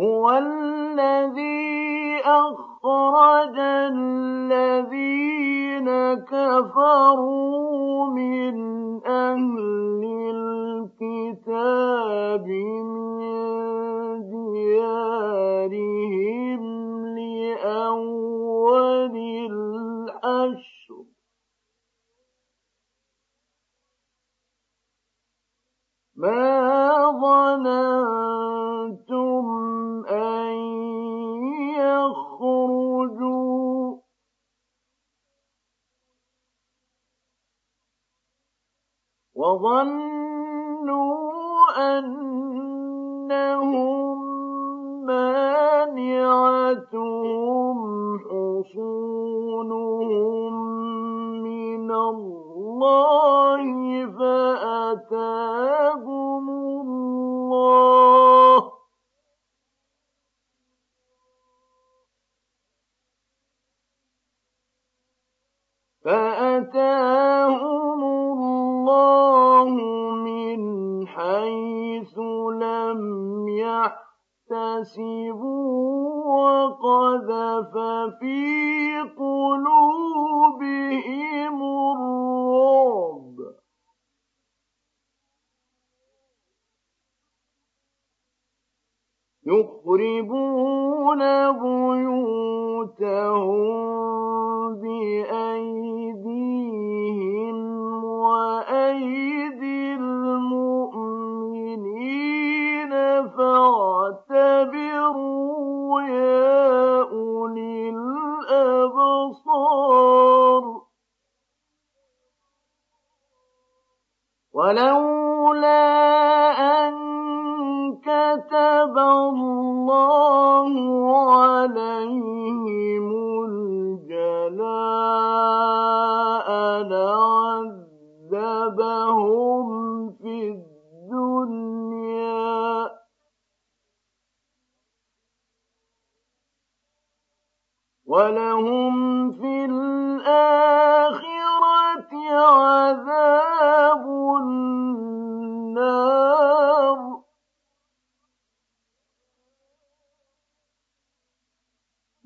هو الذي أخرج الذين كفروا من أهل الكتاب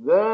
ذلك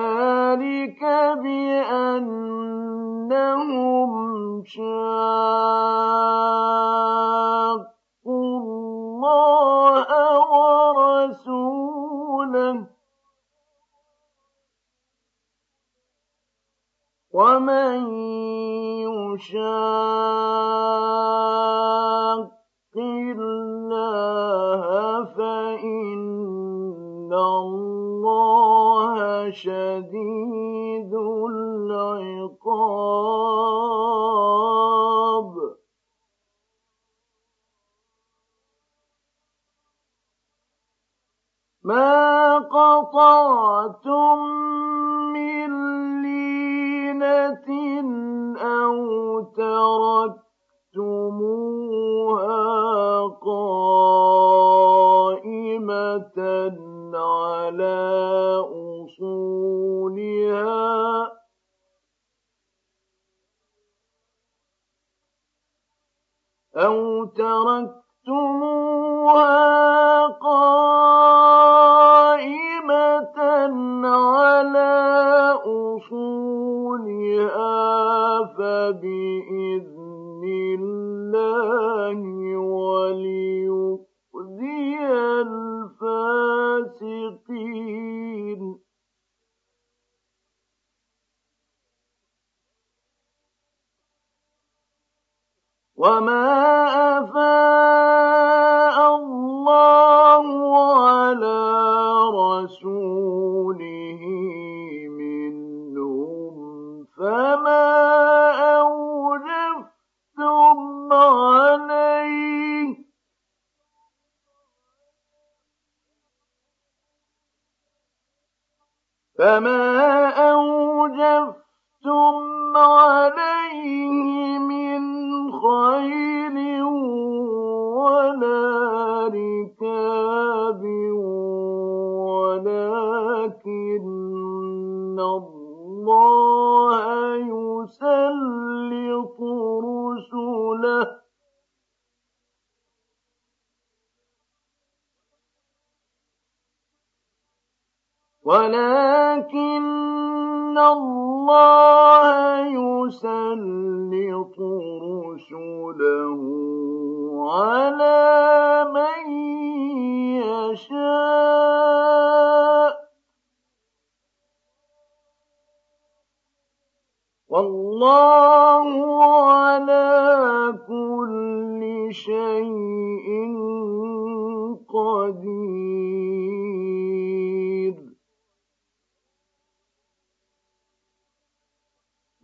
ما قطعتم من لينة أو تركتموها قائمة على أصولها أو تركتموها فبإذن الله وليؤذي الفاسقين. وما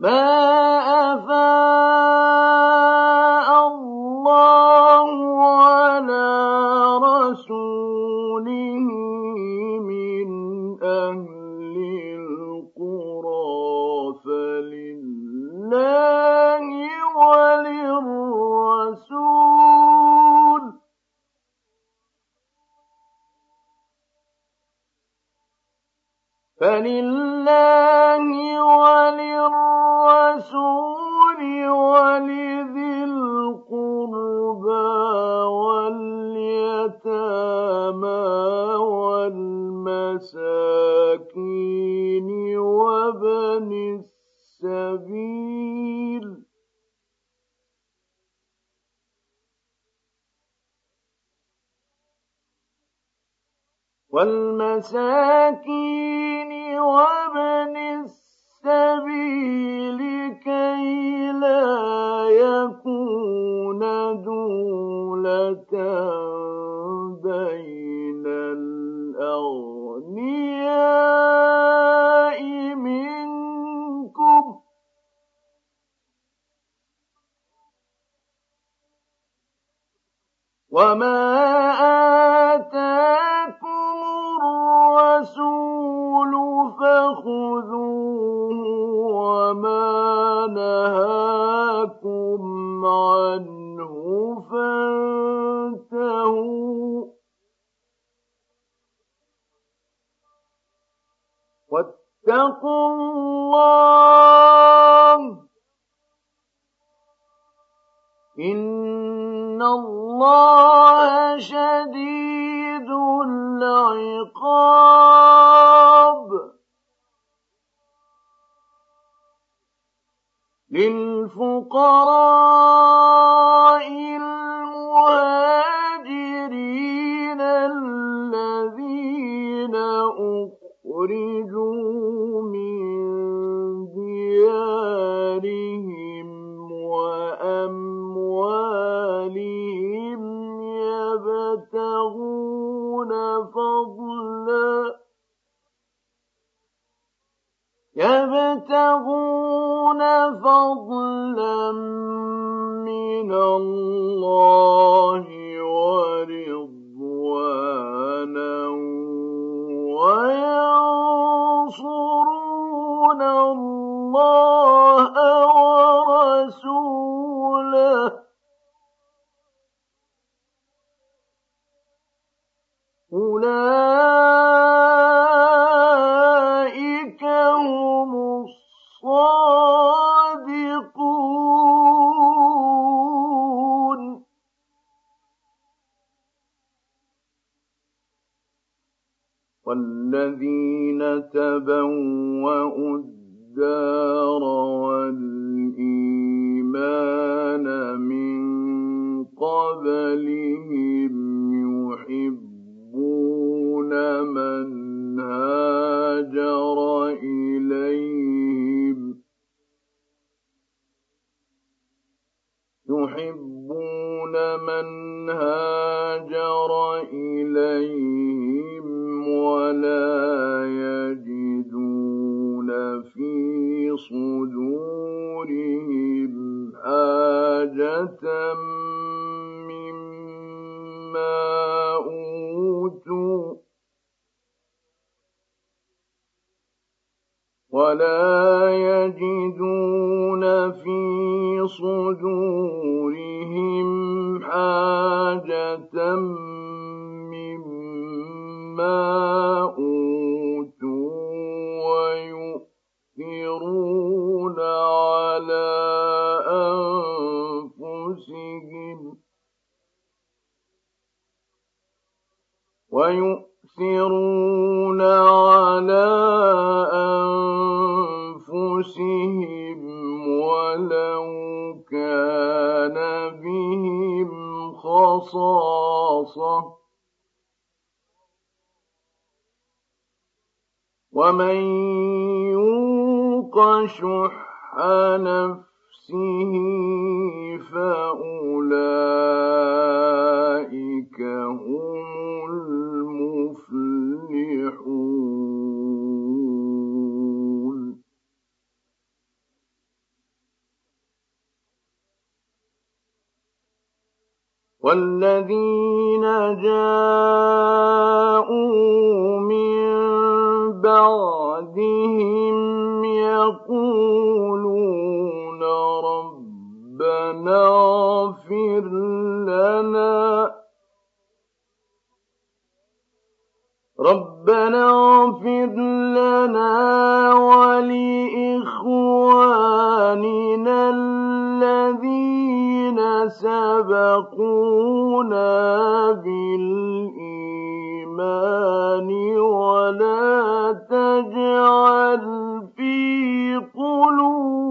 Well, المساكين وابن السبيل. والمساكين وابن السبيل كي لا يكون دولة بين الأرض الأغنياء منكم. وما آتاكم ولا ويؤثرون على أنفسهم ولو كان بهم خصاصة ومن يوق شح نفسه فأولئك هم والذين جاءوا من بعدهم يقولون ربنا اغفر لنا ولإخواننا الذين سبقونا بالإيمان ولا تجعل في قلوبنا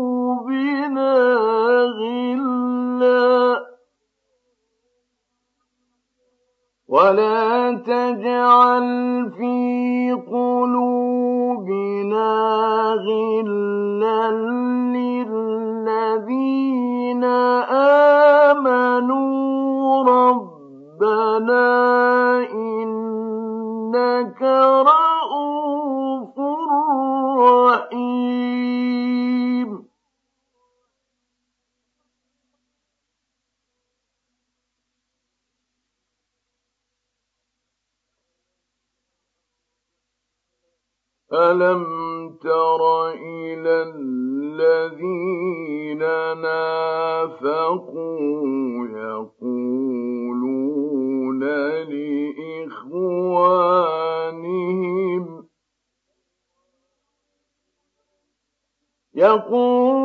ولا تجعل في قلوبنا ألم تر إلى الذين نافقوا يقولون لإخوانهم يقولون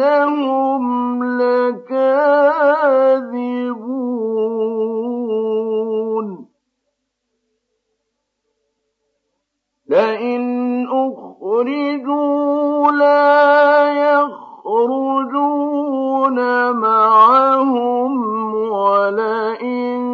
إنهم لكاذبون. لئن أخرجوا لا يخرجون معهم ولئن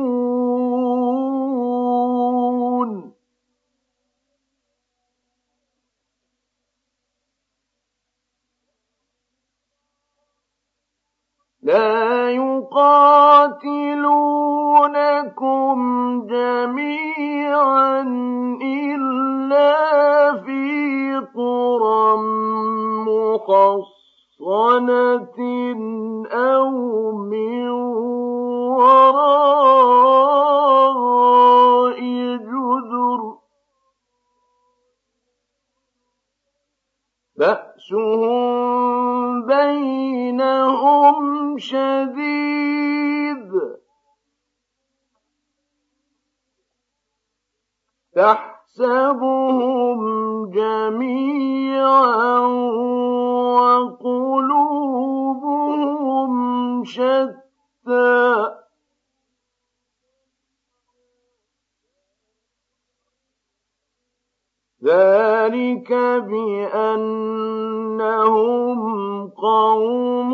لا يقاتلونكم جميعا. ذلك بأنهم قوم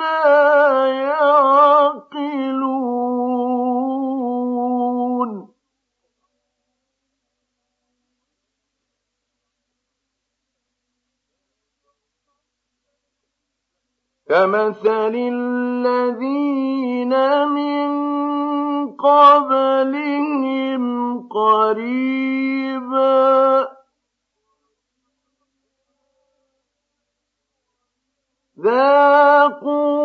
لا يعقلون. كمثل الذين من قبلهم قريبا ذاقوا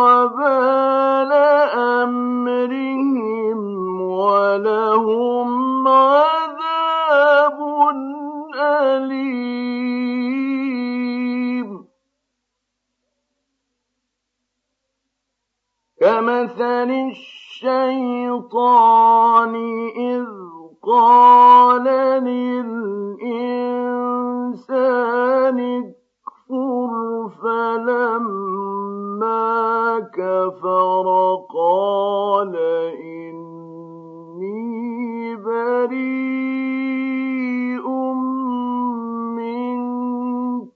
وبال أمرهم ولهم عذاب أليم. كمثل الشيطان إذ قال للإنسان اكفر فلما كفر قال إني بريء منك.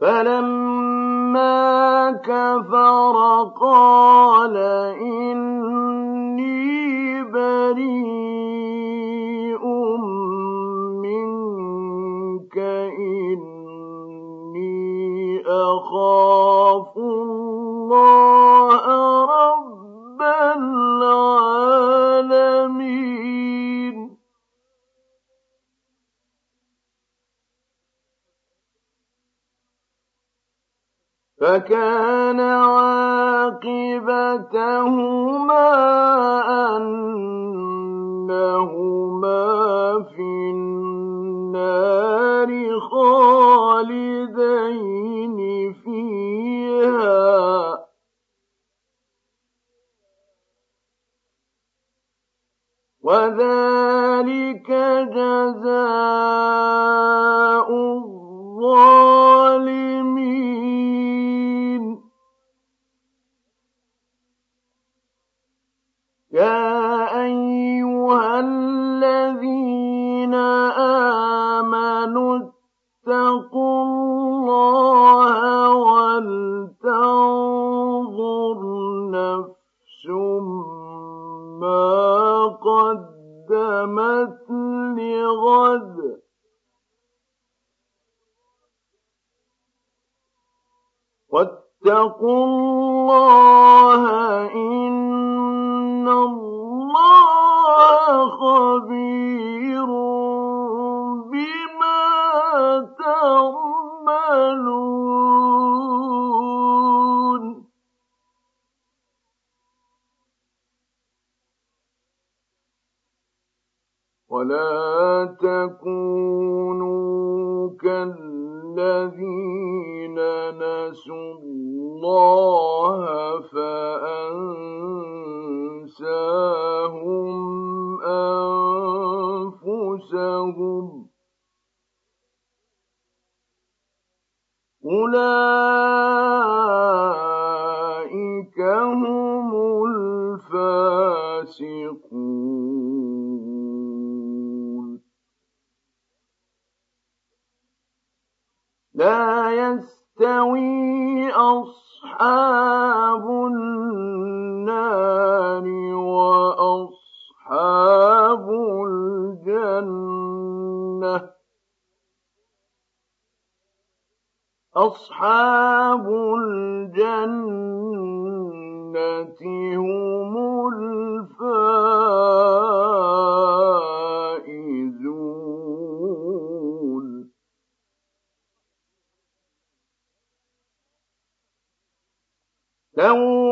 فلما كفر قال إني فكان عاقبتهما أنهما في النار خالدين فيها. وذلك جزاء واتقوا الله يكون لا يستوي أصحاب النار وأصحاب الجنة. أصحاب الجنة لو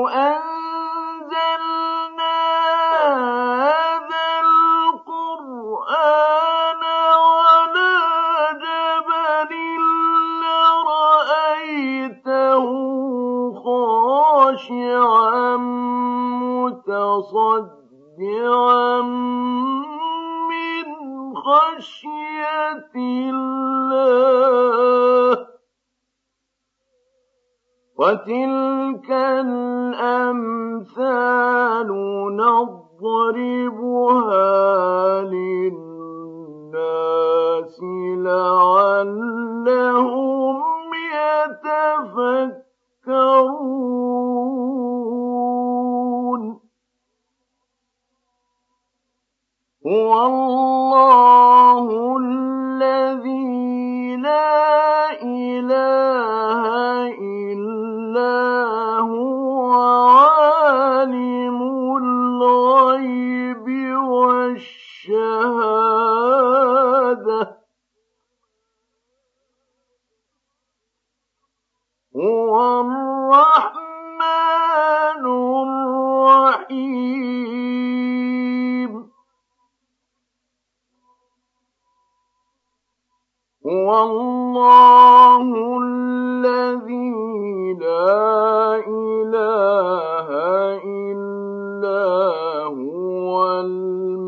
هو الله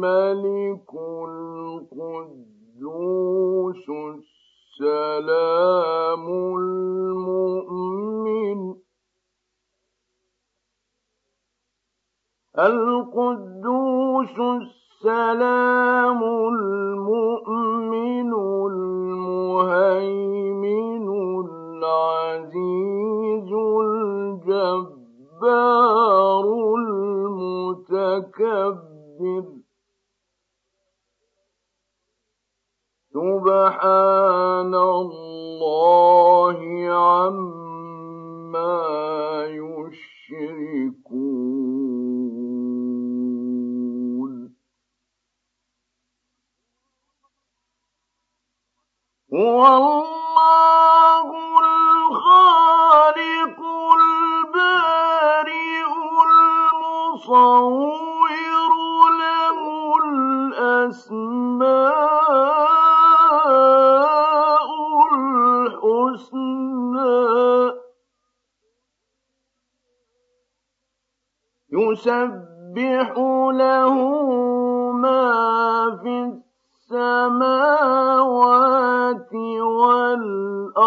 الملك القدوس السلام المؤمن. القدوس السلام المؤمن المهيمن العزيز الجبار المتكبر. سبحان الله عما يشركون. هو يسبح له ما في السماوات والأرض